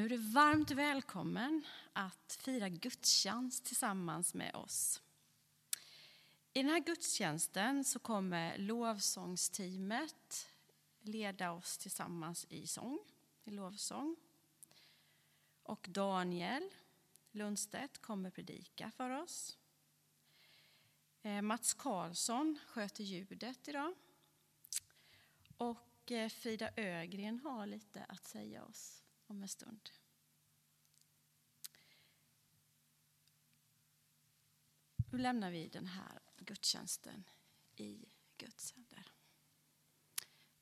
Nu är du varmt välkommen att fira gudstjänst tillsammans med oss. I den här gudstjänsten så kommer lovsångsteamet leda oss tillsammans i sång, i lovsång. Och Daniel Lundstedt kommer predika för oss. Eh, Mats Karlsson sköter ljudet idag. Och eh, Frida Ögren har lite att säga oss om en stund. Nu lämnar vi den här gudstjänsten i Guds händer.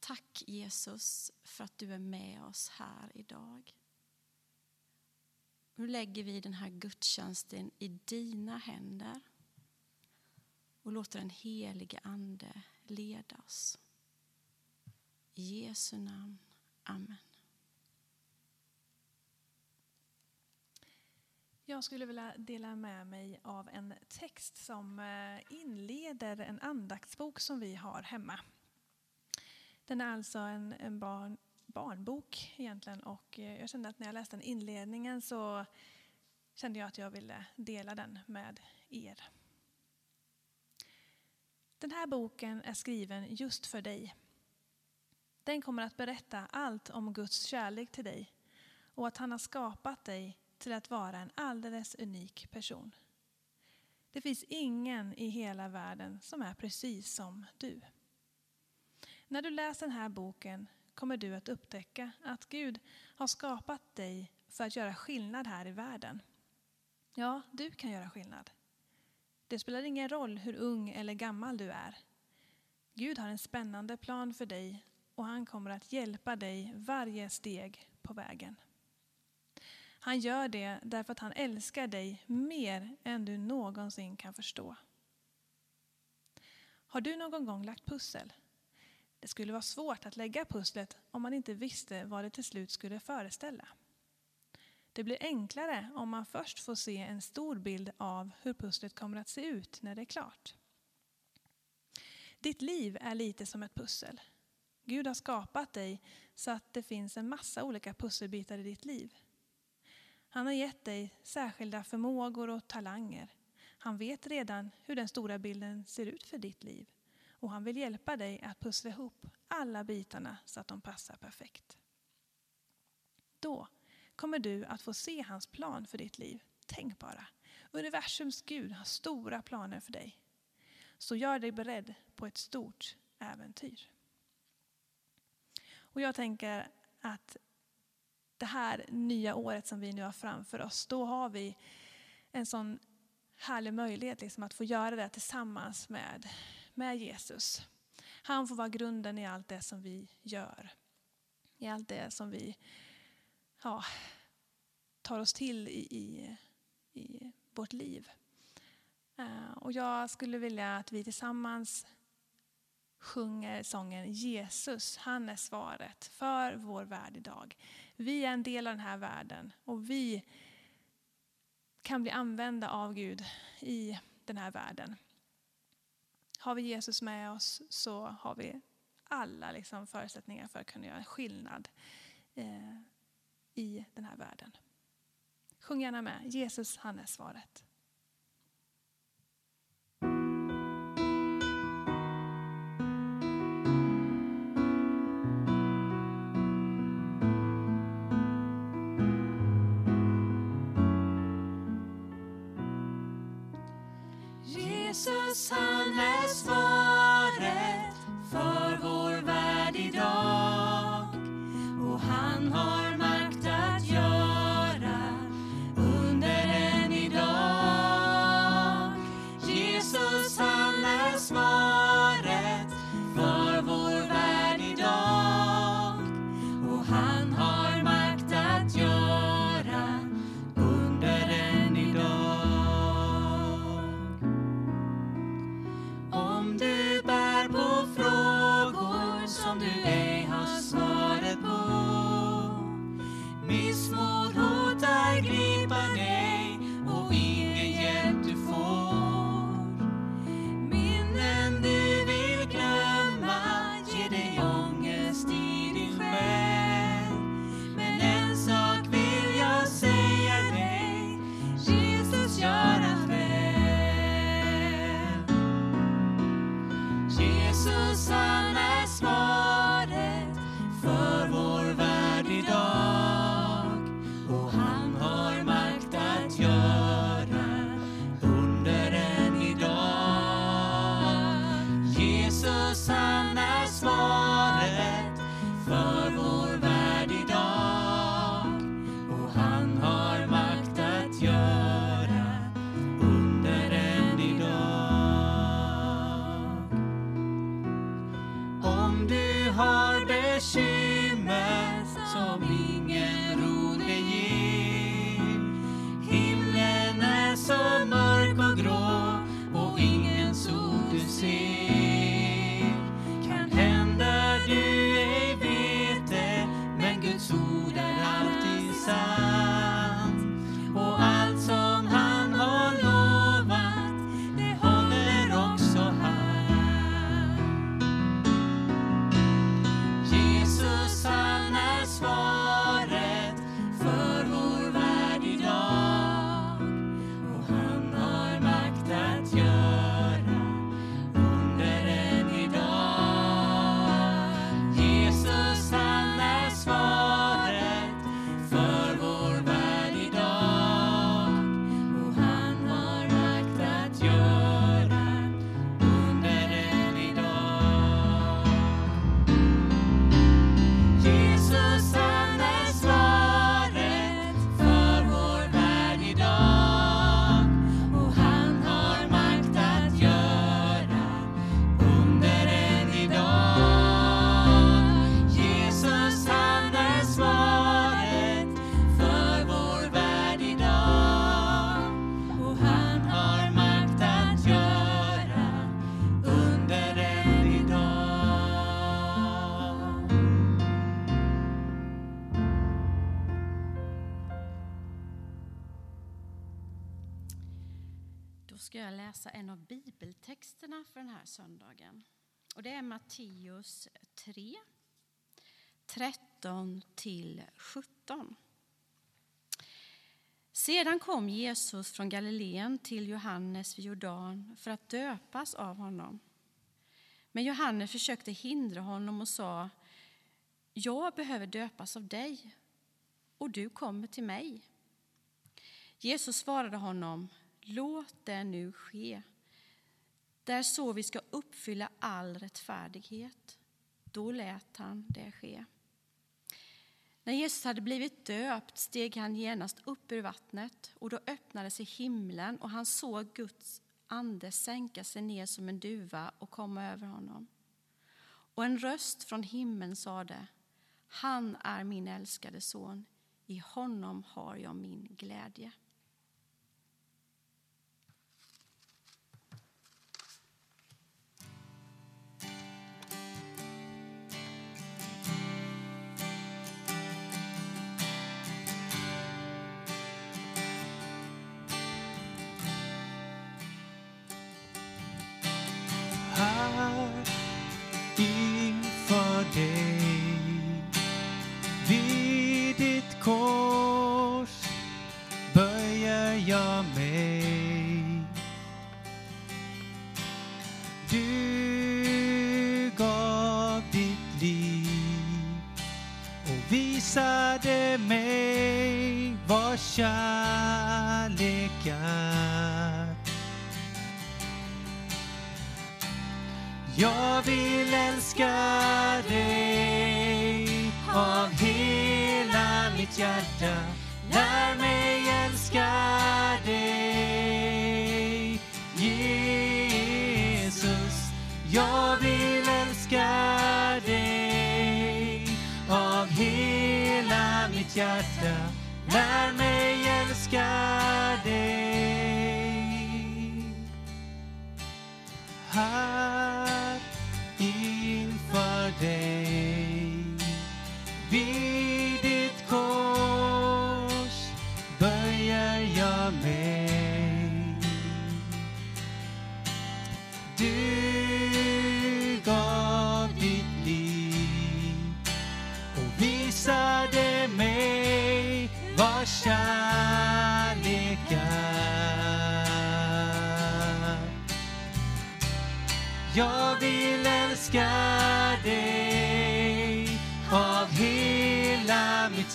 Tack Jesus för att du är med oss här idag. Nu lägger vi den här gudstjänsten i dina händer och låter den helige Ande leda oss. I Jesu namn. Amen. Jag skulle vilja dela med mig av en text som eh, inleder en andaktsbok som vi har hemma. Den är alltså en, en barn, barnbok egentligen och eh, jag kände att när jag läste den inledningen så kände jag att jag ville dela den med er. Den här boken är skriven just för dig. Den kommer att berätta allt om Guds kärlek till dig och att han har skapat dig till att vara en alldeles unik person. Det finns ingen i hela världen som är precis som du. När du läser den här boken kommer du att upptäcka att Gud har skapat dig för att göra skillnad här i världen. Ja, du kan göra skillnad. Det spelar ingen roll hur ung eller gammal du är. Gud har en spännande plan för dig och han kommer att hjälpa dig varje steg på vägen. Han gör det därför att han älskar dig mer än du någonsin kan förstå. Har du någon gång lagt pussel? Det skulle vara svårt att lägga pusslet om man inte visste vad det till slut skulle föreställa. Det blir enklare om man först får se en stor bild av hur pusslet kommer att se ut när det är klart. Ditt liv är lite som ett pussel. Gud har skapat dig så att det finns en massa olika pusselbitar i ditt liv. Han har gett dig särskilda förmågor och talanger. Han vet redan hur den stora bilden ser ut för ditt liv och han vill hjälpa dig att pussla ihop alla bitarna så att de passar perfekt. Då kommer du att få se hans plan för ditt liv. Tänk bara, universums Gud har stora planer för dig. Så gör dig beredd på ett stort äventyr. Och jag tänker att det här nya året som vi nu har framför oss, då har vi en sån härlig möjlighet liksom att få göra det tillsammans med, med Jesus. Han får vara grunden i allt det som vi gör. I allt det som vi ja, tar oss till i, i, i vårt liv. Eh, och jag skulle vilja att vi tillsammans sjunger sången Jesus, han är svaret för vår värld idag. Vi är en del av den här världen och vi kan bli använda av Gud i den här världen. Har vi Jesus med oss så har vi alla liksom förutsättningar för att kunna göra en skillnad eh, i den här världen. Sjung gärna med. Jesus, han är svaret. Läsa en av bibeltexterna för den här söndagen. Och det är Matteus 3, 13 till 17. Sedan kom Jesus från Galileen till Johannes vid Jordan för att döpas av honom. Men Johannes försökte hindra honom och sa Jag behöver döpas av dig, och du kommer till mig. Jesus svarade honom Låt det nu ske. Det är så vi ska uppfylla all rättfärdighet. Då lät han det ske. När Jesus hade blivit döpt steg han genast upp ur vattnet och då öppnade sig himlen och han såg Guds ande sänka sig ner som en duva och komma över honom. Och en röst från himlen sade Han är min älskade son, i honom har jag min glädje.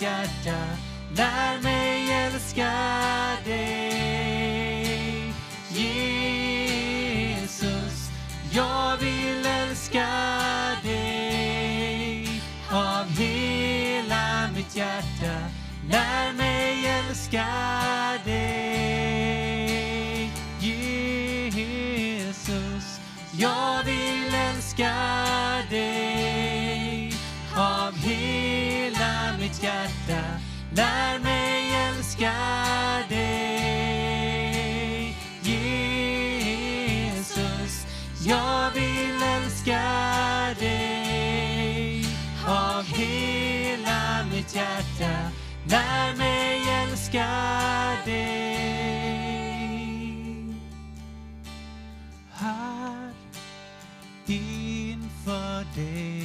Hjärta. Lär mig älska dig, Jesus. Jag vill älska dig av hela mitt hjärta. Lär mig älska dig, Jesus. Jag vill älska dig hjärta lär mig älska dig. Jesus, jag vill älska dig av hela mitt hjärta. Lär mig älska dig. Här inför dig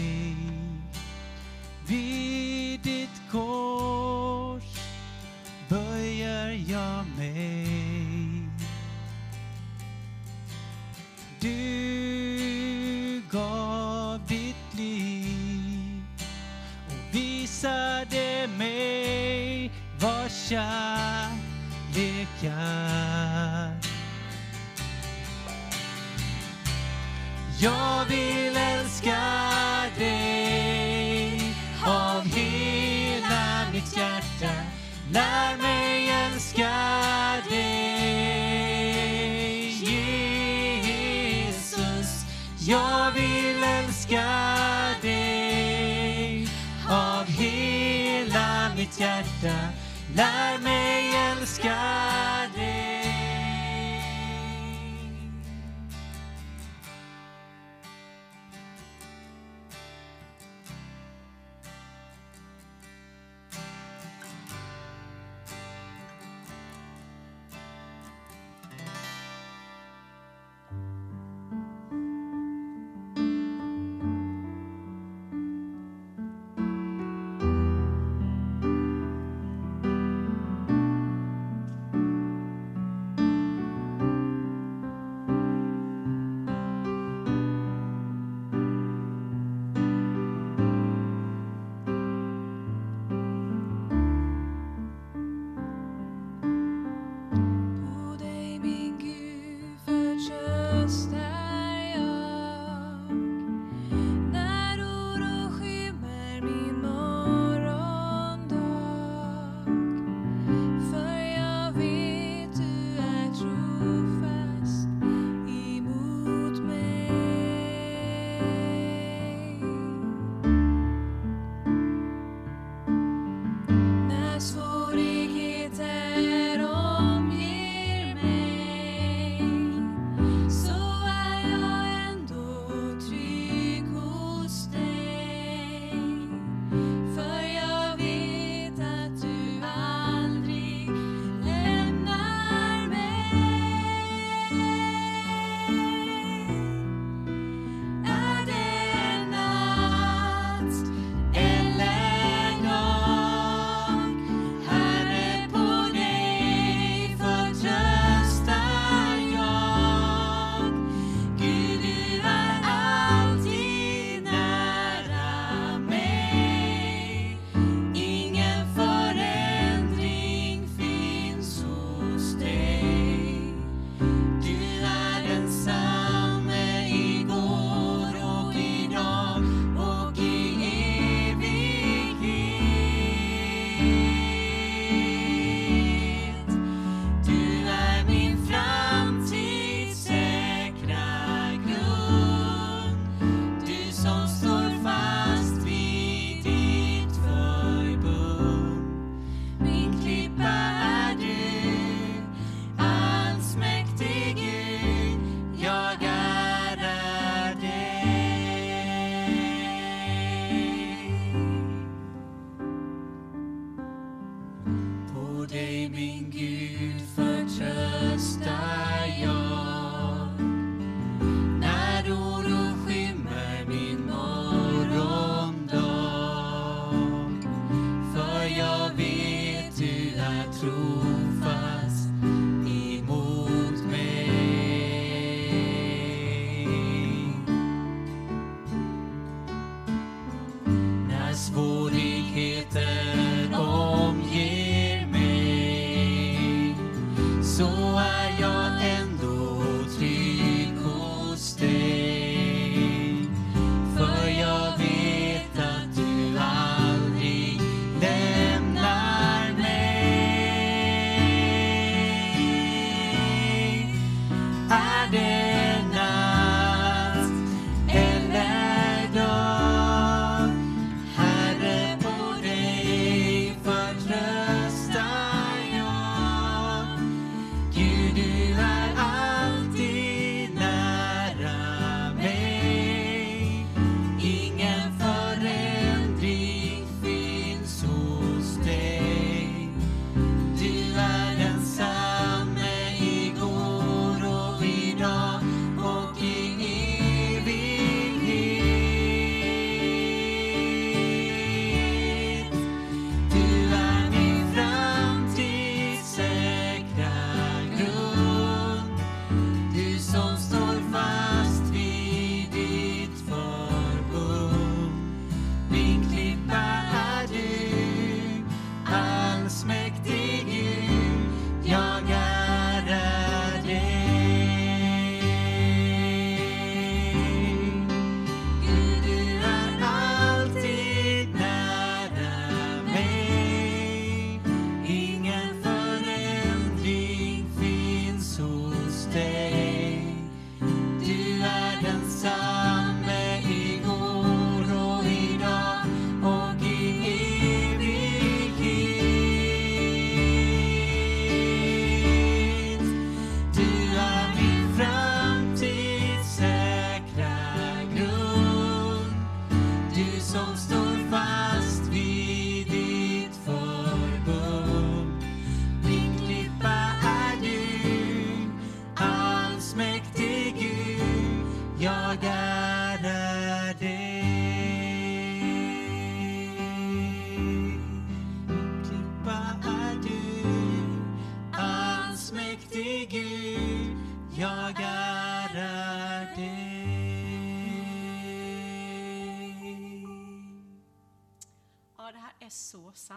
kärlekar. Jag vill älska dig av hela mitt hjärta. Lär mig älska dig, Jesus. Jag vill älska dig av hela mitt hjärta lär mig älska.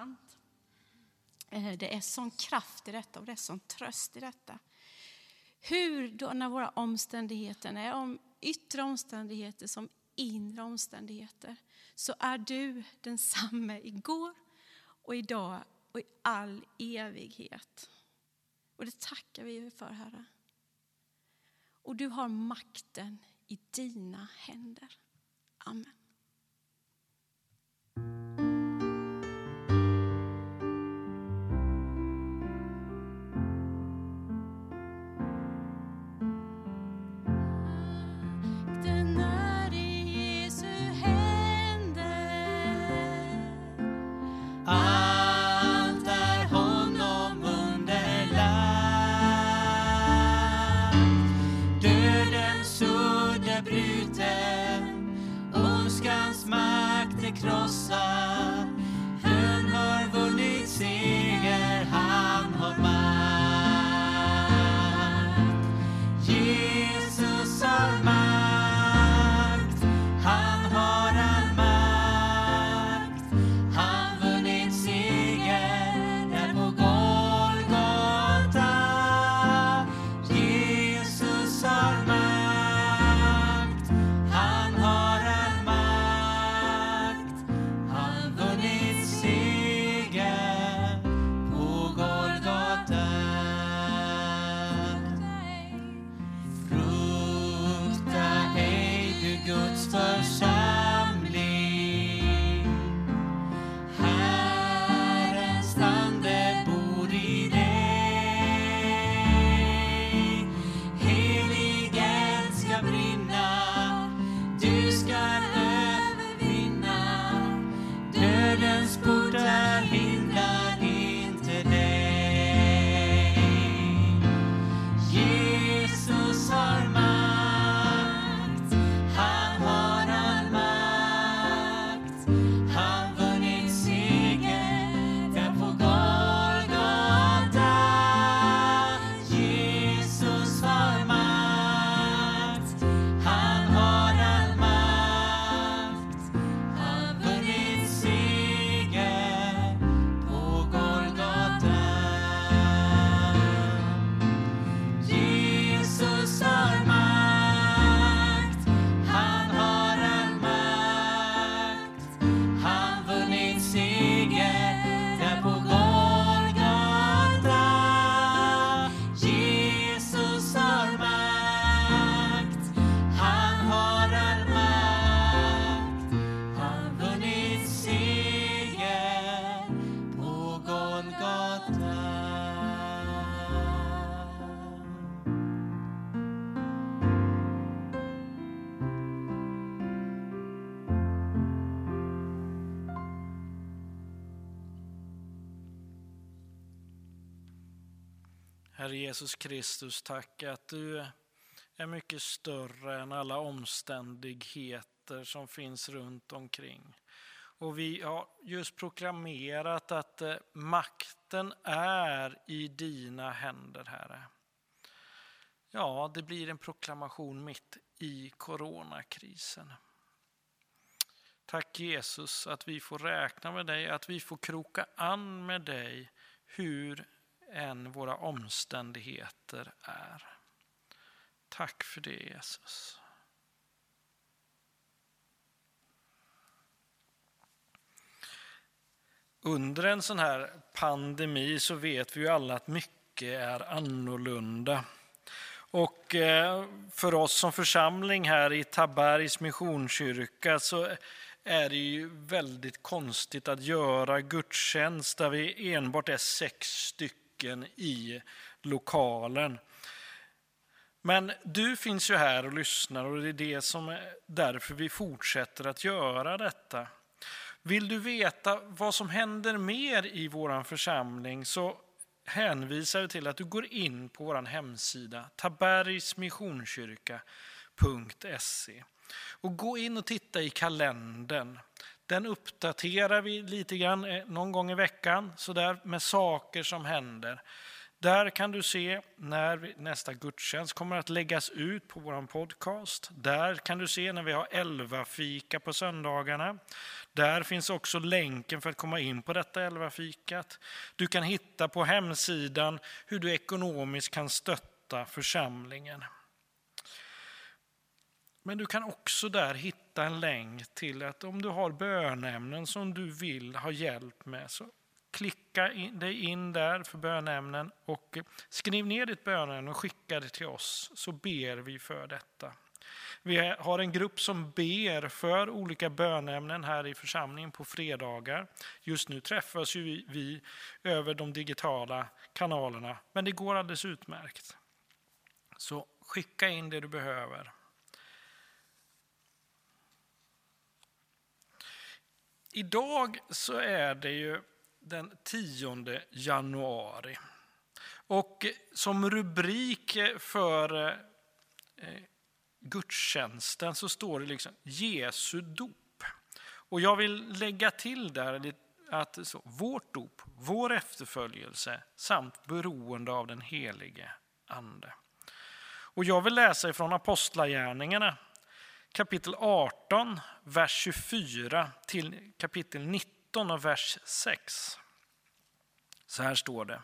Sant. Eh, det är sån kraft i detta och det är sån tröst i detta. Hur då när våra omständigheter är om yttre omständigheter som inre omständigheter så är du densamme igår och idag och i all evighet. Och det tackar vi för, Herre. Och du har makten i dina händer. Amen. Jesus Kristus, tack att du är mycket större än alla omständigheter som finns runt omkring. Och vi har just proklamerat att eh, makten är i dina händer, Herre. Ja, det blir en proklamation mitt i coronakrisen. Tack Jesus att vi får räkna med dig, att vi får kroka an med dig hur än våra omständigheter är. Tack för det Jesus. Under en sån här pandemi så vet vi ju alla att mycket är annorlunda. Och eh, för oss som församling här i Tabergs Missionskyrka så är det ju väldigt konstigt att göra gudstjänst där vi enbart är sex stycken i lokalen. Men du finns ju här och lyssnar och det är det som är därför vi fortsätter att göra detta. Vill du veta vad som händer mer i vår församling så hänvisar vi till att du går in på vår hemsida tabergsmissionskyrka.se och gå in och titta i kalendern. Den uppdaterar vi lite grann eh, någon gång i veckan så där med saker som händer. Där kan du se när vi, nästa gudstjänst kommer att läggas ut på vår podcast. Där kan du se när vi har elva fika på söndagarna. Där finns också länken för att komma in på detta elvafikat. Du kan hitta på hemsidan hur du ekonomiskt kan stötta församlingen. Men du kan också där hitta en länk till att om du har bönämnen som du vill ha hjälp med så klicka in, dig in där för bönämnen och skriv ner ditt bönämne och skicka det till oss så ber vi för detta. Vi har en grupp som ber för olika bönämnen här i församlingen på fredagar. Just nu träffas ju vi, vi över de digitala kanalerna, men det går alldeles utmärkt. Så skicka in det du behöver. Idag så är det ju den 10 januari. Och som rubrik för eh, gudstjänsten så står det liksom Jesu dop. Och jag vill lägga till där att så, vårt dop, vår efterföljelse samt beroende av den helige Ande. Och jag vill läsa ifrån Apostlagärningarna kapitel 18, vers 24 till kapitel 19 och vers 6. Så här står det.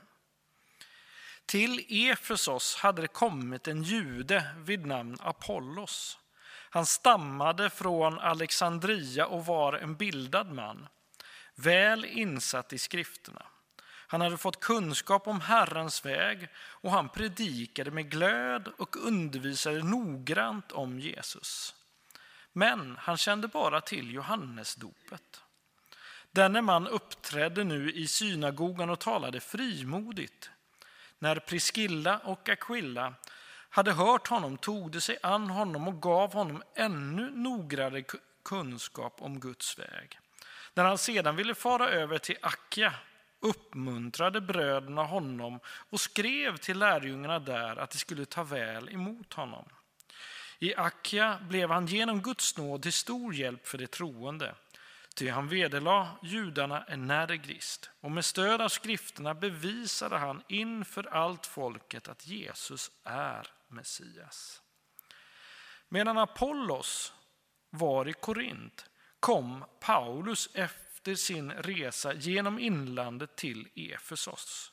Till Efesos hade det kommit en jude vid namn Apollos. Han stammade från Alexandria och var en bildad man, väl insatt i skrifterna. Han hade fått kunskap om Herrens väg och han predikade med glöd och undervisade noggrant om Jesus. Men han kände bara till Johannesdopet. Denne man uppträdde nu i synagogan och talade frimodigt. När Priskilla och Aquilla hade hört honom tog de sig an honom och gav honom ännu noggrannare kunskap om Guds väg. När han sedan ville fara över till Akja uppmuntrade bröderna honom och skrev till lärjungarna där att de skulle ta väl emot honom. I Akia blev han genom Guds nåd till stor hjälp för de troende. Ty han vederlade judarna energiskt och med stöd av skrifterna bevisade han inför allt folket att Jesus är Messias. Medan Apollos var i Korint kom Paulus efter sin resa genom inlandet till Efesos.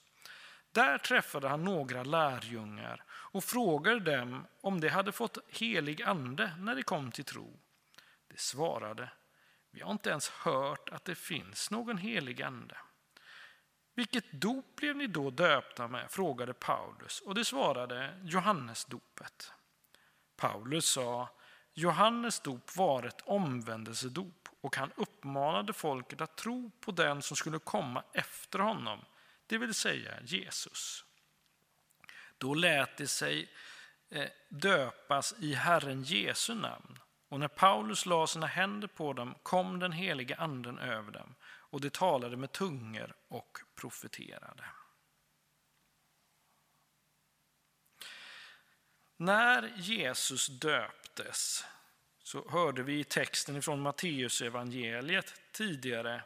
Där träffade han några lärjungar och frågade dem om de hade fått helig ande när de kom till tro. De svarade, vi har inte ens hört att det finns någon helig ande. Vilket dop blev ni då döpta med? frågade Paulus och de svarade Johannesdopet. Paulus sa, Johannes dop var ett omvändelsedop och han uppmanade folket att tro på den som skulle komma efter honom, det vill säga Jesus. Då lät de sig eh, döpas i Herren Jesu namn. Och när Paulus la sina händer på dem kom den heliga anden över dem och de talade med tungor och profeterade. När Jesus döptes så hörde vi i texten från Matteusevangeliet tidigare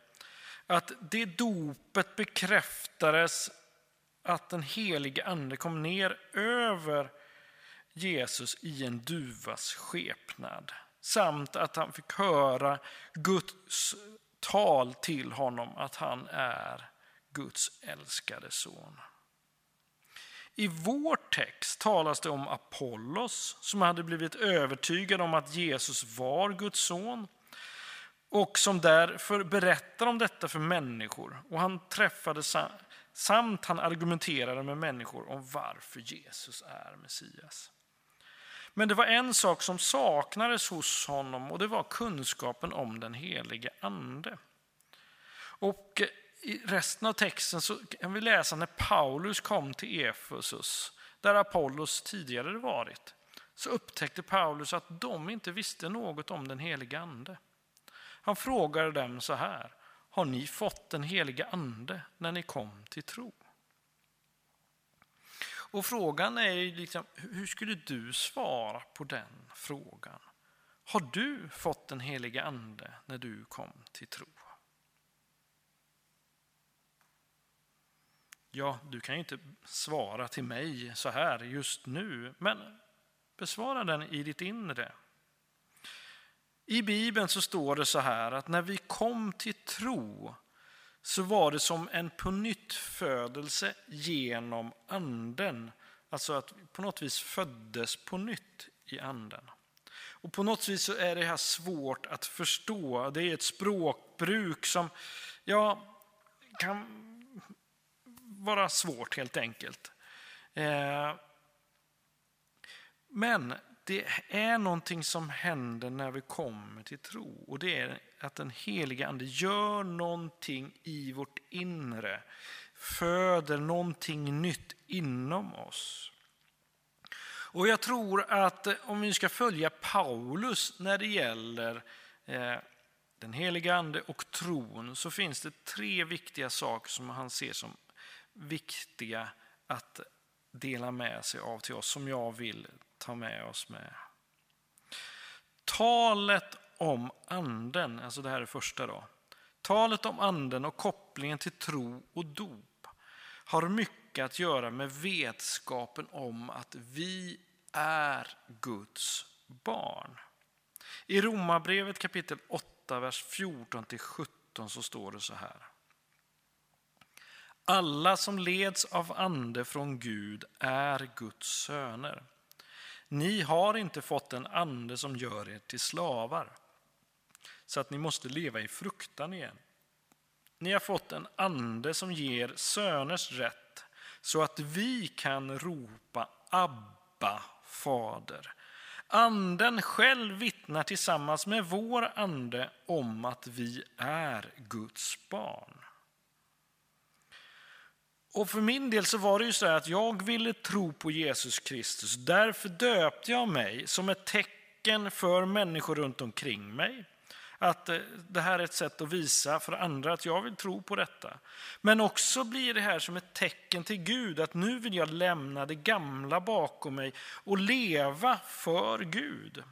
att det dopet bekräftades att den helige ande kom ner över Jesus i en duvas skepnad. Samt att han fick höra Guds tal till honom att han är Guds älskade son. I vår text talas det om Apollos som hade blivit övertygad om att Jesus var Guds son och som därför berättar om detta för människor. Och han träffade samt han argumenterade med människor om varför Jesus är Messias. Men det var en sak som saknades hos honom och det var kunskapen om den helige ande. Och i resten av texten så kan vi läsa när Paulus kom till Efesus, där Apollos tidigare varit, så upptäckte Paulus att de inte visste något om den helige ande. Han frågade dem så här, har ni fått den helige ande när ni kom till tro? Och frågan är ju liksom, hur skulle du svara på den frågan? Har du fått den helige ande när du kom till tro? Ja, du kan ju inte svara till mig så här just nu, men besvara den i ditt inre. I Bibeln så står det så här att när vi kom till tro så var det som en pånyttfödelse genom anden. Alltså att vi på något vis föddes på nytt i anden. Och på något vis så är det här svårt att förstå. Det är ett språkbruk som ja, kan vara svårt helt enkelt. Eh, men det är någonting som händer när vi kommer till tro och det är att den heliga ande gör någonting i vårt inre, föder någonting nytt inom oss. Och jag tror att eh, om vi ska följa Paulus när det gäller eh, den heliga ande och tron så finns det tre viktiga saker som han ser som viktiga att dela med sig av till oss, som jag vill ta med oss med. Talet om anden, alltså det här är första då. Talet om anden och kopplingen till tro och dop har mycket att göra med vetskapen om att vi är Guds barn. I Romarbrevet kapitel 8, vers 14-17 så står det så här. Alla som leds av ande från Gud är Guds söner. Ni har inte fått en ande som gör er till slavar, så att ni måste leva i fruktan igen. Ni har fått en ande som ger söners rätt, så att vi kan ropa Abba, Fader. Anden själv vittnar tillsammans med vår ande om att vi är Guds barn. Och för min del så var det ju så att jag ville tro på Jesus Kristus. Därför döpte jag mig som ett tecken för människor runt omkring mig. Att eh, det här är ett sätt att visa för andra att jag vill tro på detta. Men också blir det här som ett tecken till Gud att nu vill jag lämna det gamla bakom mig och leva för Gud.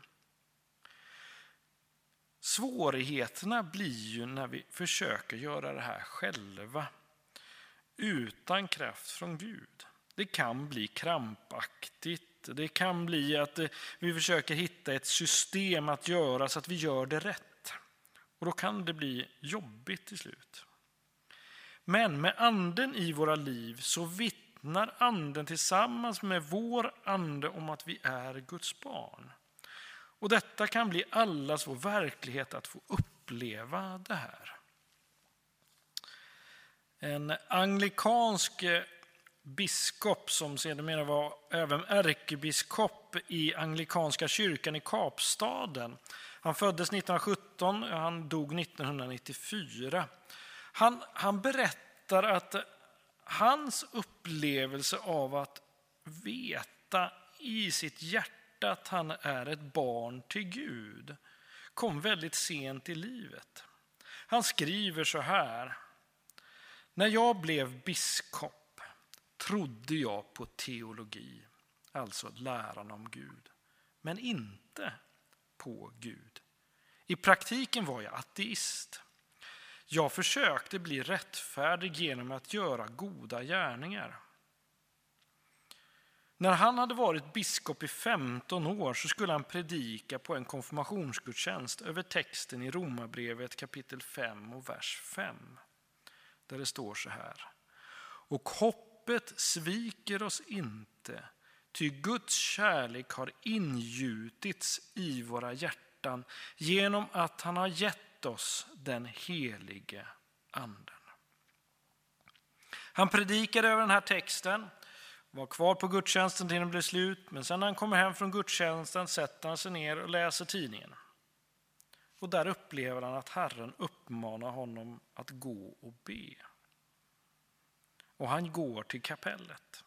Svårigheterna blir ju när vi försöker göra det här själva utan kraft från Gud. Det kan bli krampaktigt. Det kan bli att eh, vi försöker hitta ett system att göra så att vi gör det rätt. Och då kan det bli jobbigt till slut. Men med anden i våra liv så vittnar anden tillsammans med vår ande om att vi är Guds barn. Och detta kan bli allas vår verklighet att få uppleva det här. En anglikansk eh, biskop som sedermera var även ärkebiskop i anglikanska kyrkan i Kapstaden. Han föddes 1917 och han dog 1994. Han, han berättar att hans upplevelse av att veta i sitt hjärta att han är ett barn till Gud kom väldigt sent i livet. Han skriver så här. När jag blev biskop trodde jag på teologi, alltså läran om Gud, men inte på Gud. I praktiken var jag ateist. Jag försökte bli rättfärdig genom att göra goda gärningar. När han hade varit biskop i 15 år så skulle han predika på en konfirmationsgudstjänst över texten i Romarbrevet kapitel 5 och vers 5 där det står så här. Och hoppet sviker oss inte, ty Guds kärlek har ingjutits i våra hjärtan genom att han har gett oss den helige anden. Han predikade över den här texten, var kvar på gudstjänsten till den blev slut, men sen när han kommer hem från gudstjänsten sätter han sig ner och läser tidningen. Och där upplever han att Herren uppmanar honom att gå och be. Och han går till kapellet.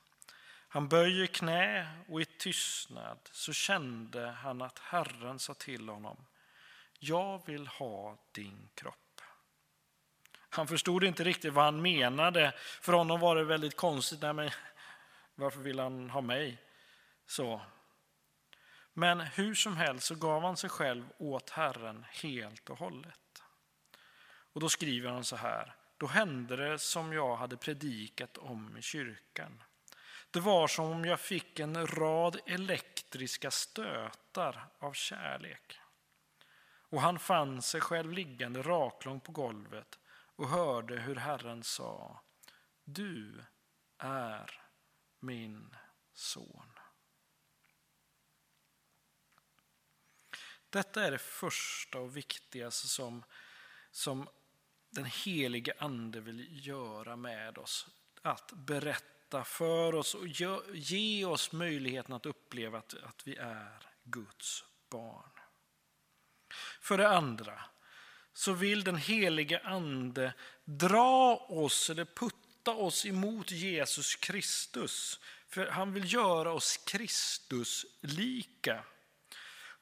Han böjer knä och i tystnad så kände han att Herren sa till honom, jag vill ha din kropp. Han förstod inte riktigt vad han menade. För honom var det väldigt konstigt. Nej, men varför vill han ha mig? Så men hur som helst så gav han sig själv åt Herren helt och hållet. Och då skriver han så här. Då hände det som jag hade predikat om i kyrkan. Det var som om jag fick en rad elektriska stötar av kärlek. Och han fann sig själv liggande raklång på golvet och hörde hur Herren sa Du är min son. Detta är det första och viktigaste som, som den helige Ande vill göra med oss. Att berätta för oss och ge oss möjligheten att uppleva att, att vi är Guds barn. För det andra så vill den helige Ande dra oss eller putta oss emot Jesus Kristus. För han vill göra oss Kristus lika.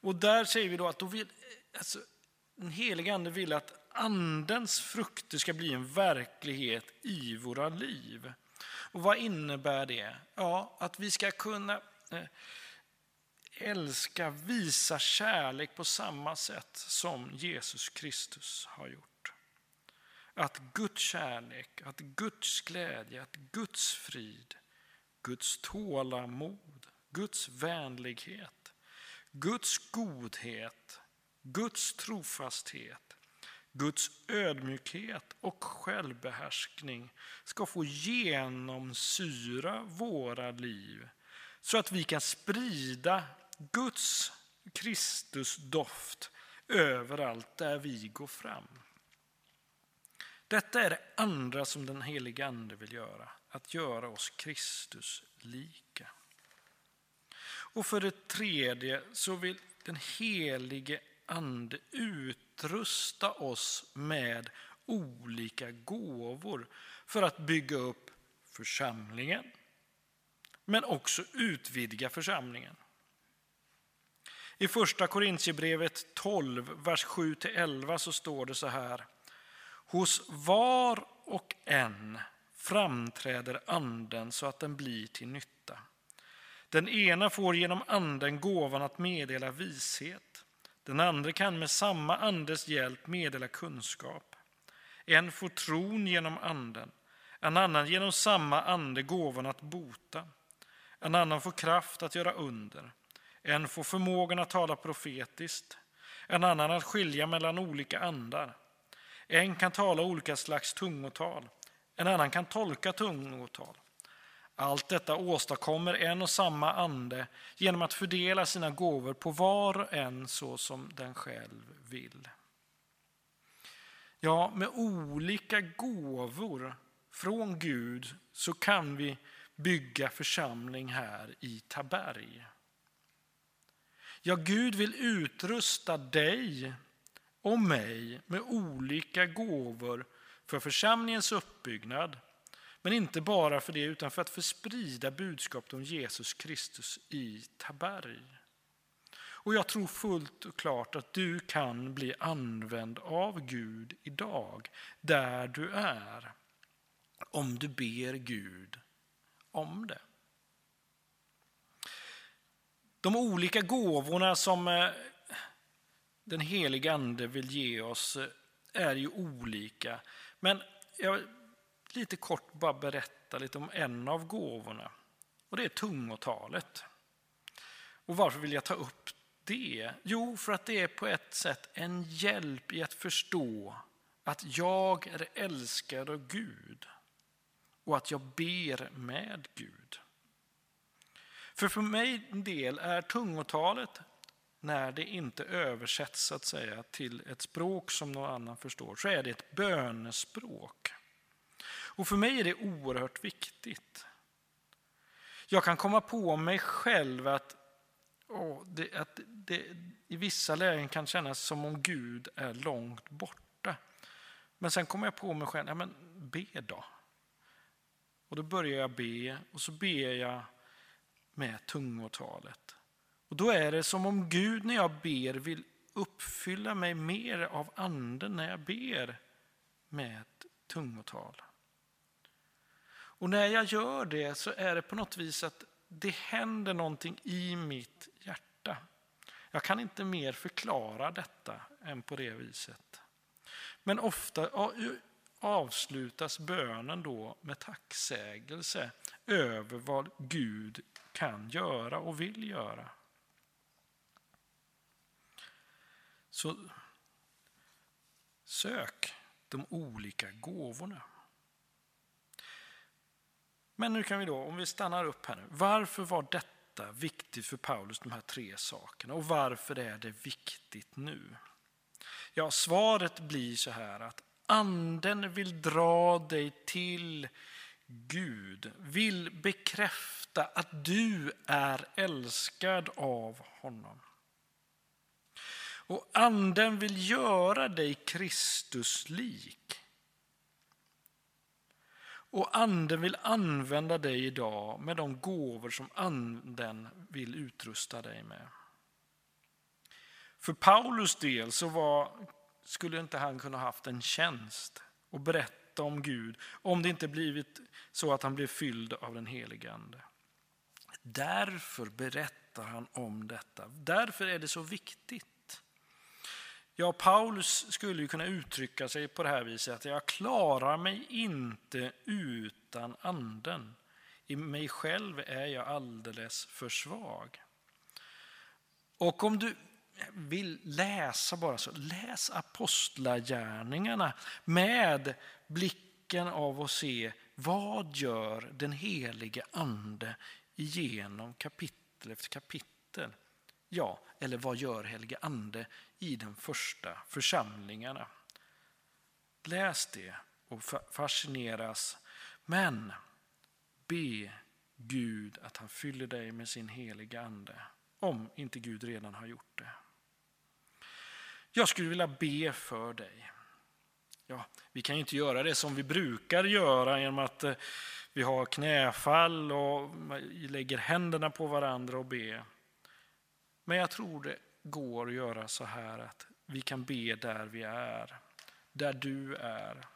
Och där säger vi då att då vill, alltså, den helige Ande vill att Andens frukter ska bli en verklighet i våra liv. Och vad innebär det? Ja, att vi ska kunna eh, älska, visa kärlek på samma sätt som Jesus Kristus har gjort. Att Guds kärlek, att Guds glädje, att Guds frid, Guds tålamod, Guds vänlighet, Guds godhet, Guds trofasthet, Guds ödmjukhet och självbehärskning ska få genomsyra våra liv så att vi kan sprida Guds Kristus doft överallt där vi går fram. Detta är det andra som den helige Ande vill göra, att göra oss Kristus lik. Och för det tredje så vill den helige Ande utrusta oss med olika gåvor för att bygga upp församlingen, men också utvidga församlingen. I första Korintierbrevet 12, vers 7-11 så står det så här. Hos var och en framträder anden så att den blir till nytta. Den ena får genom anden gåvan att meddela vishet. Den andra kan med samma andes hjälp meddela kunskap. En får tron genom anden, en annan genom samma ande gåvan att bota. En annan får kraft att göra under. En får förmågan att tala profetiskt, en annan att skilja mellan olika andar. En kan tala olika slags tungotal, en annan kan tolka tungotal. Allt detta åstadkommer en och samma ande genom att fördela sina gåvor på var och en så som den själv vill. Ja, med olika gåvor från Gud så kan vi bygga församling här i Taberg. Ja, Gud vill utrusta dig och mig med olika gåvor för församlingens uppbyggnad. Men inte bara för det, utan för att sprida budskapet om Jesus Kristus i Taberg. Och jag tror fullt och klart att du kan bli använd av Gud idag, där du är. Om du ber Gud om det. De olika gåvorna som eh, den helige Ande vill ge oss eh, är ju olika. Men jag lite kort bara berätta lite om en av gåvorna. Och det är tungotalet. Och varför vill jag ta upp det? Jo, för att det är på ett sätt en hjälp i att förstå att jag är älskad av Gud och att jag ber med Gud. För för mig del är tungotalet, när det inte översätts så att säga, till ett språk som någon annan förstår, så är det ett bönespråk. Och för mig är det oerhört viktigt. Jag kan komma på mig själv att, åh, det, att det i vissa lägen kan kännas som om Gud är långt borta. Men sen kommer jag på mig själv, ja, men be då. Och då börjar jag be och så ber jag med tungotalet. Och då är det som om Gud när jag ber vill uppfylla mig mer av anden när jag ber med tungotal. Och när jag gör det så är det på något vis att det händer någonting i mitt hjärta. Jag kan inte mer förklara detta än på det viset. Men ofta avslutas bönen då med tacksägelse över vad Gud kan göra och vill göra. Så Sök de olika gåvorna. Men nu kan vi då, om vi stannar upp här nu. Varför var detta viktigt för Paulus, de här tre sakerna? Och varför är det viktigt nu? Ja, svaret blir så här att anden vill dra dig till Gud, vill bekräfta att du är älskad av honom. Och anden vill göra dig Kristuslik. Och anden vill använda dig idag med de gåvor som anden vill utrusta dig med. För Paulus del så var, skulle inte han kunna haft en tjänst och berätta om Gud om det inte blivit så att han blev fylld av den helige Ande. Därför berättar han om detta. Därför är det så viktigt. Ja, Paulus skulle ju kunna uttrycka sig på det här viset att jag klarar mig inte utan anden. I mig själv är jag alldeles för svag. Och om du vill läsa bara så, läs apostlagärningarna med blicken av att se vad gör den helige ande genom kapitel efter kapitel. Ja, eller vad gör helige ande i de första församlingarna? Läs det och fascineras. Men be Gud att han fyller dig med sin heliga ande. Om inte Gud redan har gjort det. Jag skulle vilja be för dig. Ja, vi kan ju inte göra det som vi brukar göra genom att eh, vi har knäfall och eh, lägger händerna på varandra och ber. Men jag tror det går att göra så här att vi kan be där vi är, där du är.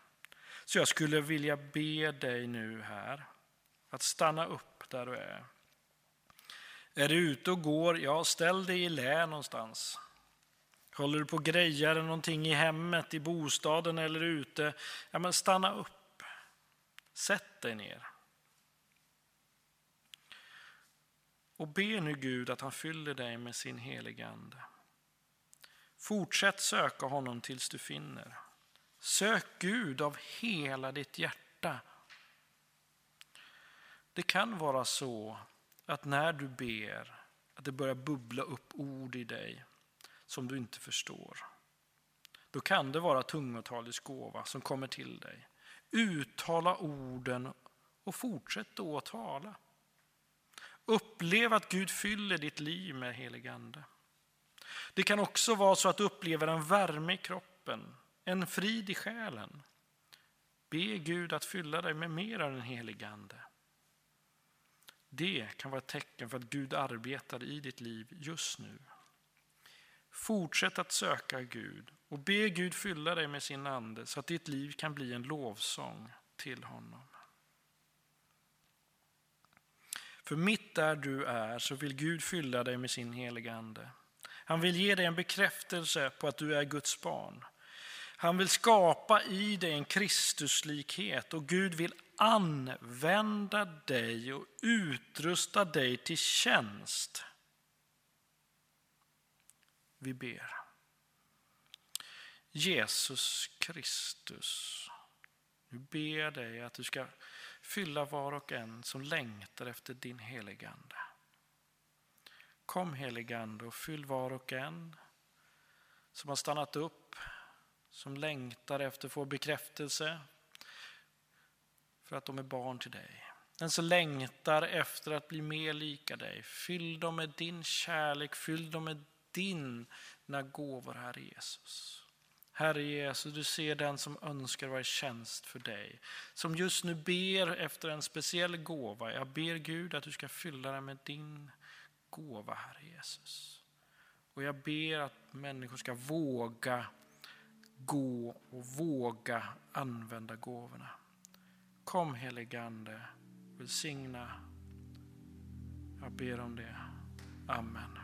Så jag skulle vilja be dig nu här att stanna upp där du är. Är du ute och går, ja ställ dig i lä någonstans. Håller du på och grejar någonting i hemmet, i bostaden eller ute, ja men stanna upp. Sätt dig ner. Och be nu Gud att han fyller dig med sin heliga Ande. Fortsätt söka honom tills du finner. Sök Gud av hela ditt hjärta. Det kan vara så att när du ber, att det börjar bubbla upp ord i dig som du inte förstår. Då kan det vara tungotalets gåva som kommer till dig. Uttala orden och fortsätt då att tala. Upplev att Gud fyller ditt liv med helig ande. Det kan också vara så att du upplever en värme i kroppen, en frid i själen. Be Gud att fylla dig med mer av den helige Ande. Det kan vara ett tecken för att Gud arbetar i ditt liv just nu. Fortsätt att söka Gud och be Gud fylla dig med sin ande så att ditt liv kan bli en lovsång till honom. För mitt där du är så vill Gud fylla dig med sin heliga ande. Han vill ge dig en bekräftelse på att du är Guds barn. Han vill skapa i dig en Kristuslikhet och Gud vill använda dig och utrusta dig till tjänst. Vi ber. Jesus Kristus, nu ber jag dig att du ska fylla var och en som längtar efter din heligande. Kom heligande och fyll var och en som har stannat upp, som längtar efter att få bekräftelse för att de är barn till dig. Den som längtar efter att bli mer lika dig. Fyll dem med din kärlek, fyll dem med dina gåvor, Herre Jesus. Herre Jesus, du ser den som önskar vara i tjänst för dig. Som just nu ber efter en speciell gåva. Jag ber Gud att du ska fylla den med din gåva, Herre Jesus. Och jag ber att människor ska våga gå och våga använda gåvorna. Kom helige Ande, välsigna. Jag ber om det. Amen.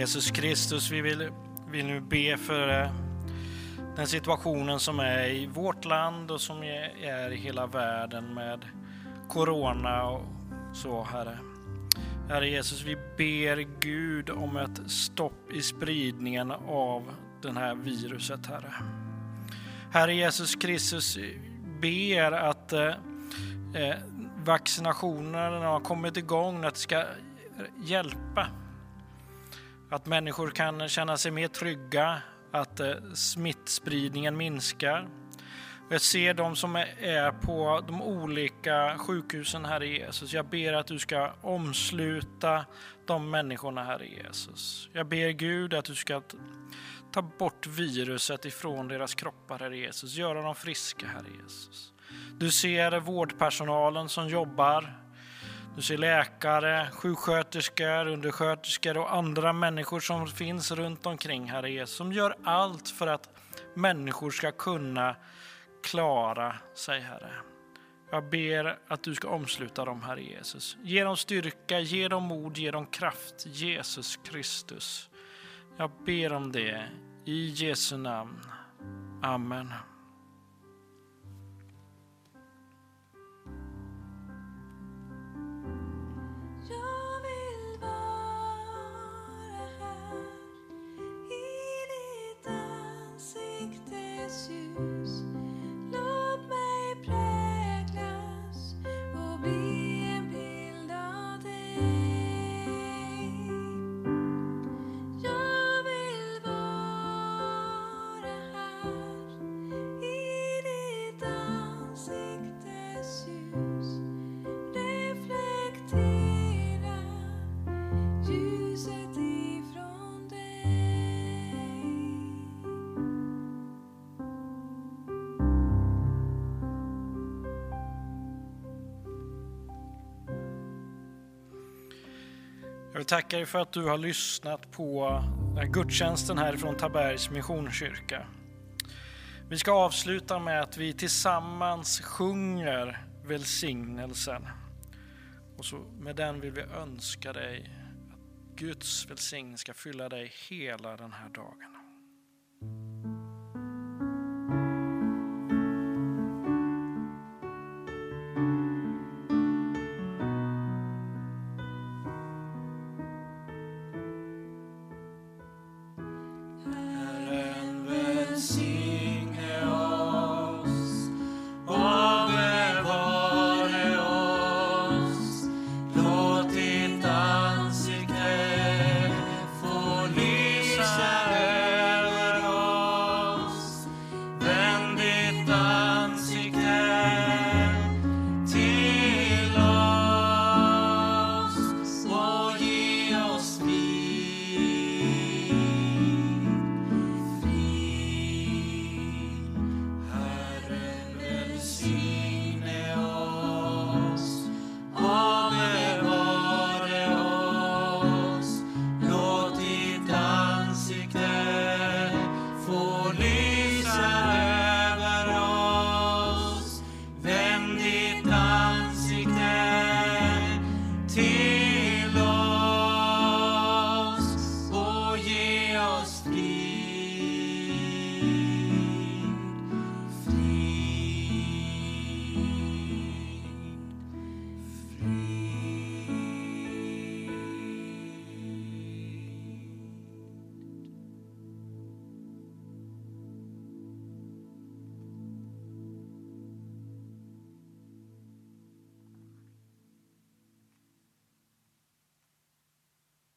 Jesus Kristus, vi vill, vill nu be för eh, den situationen som är i vårt land och som är i hela världen med corona och så, Herre. Herre Jesus, vi ber Gud om ett stopp i spridningen av det här viruset, Herre. Herre Jesus Kristus, ber att eh, eh vaccinationerna har kommit igång, att det ska hjälpa att människor kan känna sig mer trygga, att eh, smittspridningen minskar. Jag ser de som är på de olika sjukhusen, Herre Jesus. Jag ber att du ska omsluta de människorna, Herre Jesus. Jag ber Gud att du ska ta bort viruset ifrån deras kroppar, Herre Jesus. Göra dem friska, Herre Jesus. Du ser vårdpersonalen som jobbar du ser läkare, sjuksköterskor, undersköterskor och andra människor som finns runt omkring Herre Jesus, som gör allt för att människor ska kunna klara sig, Herre. Jag ber att du ska omsluta dem, Herre Jesus. Ge dem styrka, ge dem mod, ge dem kraft, Jesus Kristus. Jag ber om det i Jesu namn. Amen. Tackar dig för att du har lyssnat på den här gudstjänsten härifrån Tabergs Missionskyrka. Vi ska avsluta med att vi tillsammans sjunger välsignelsen. Och så med den vill vi önska dig att Guds välsignelse ska fylla dig hela den här dagen.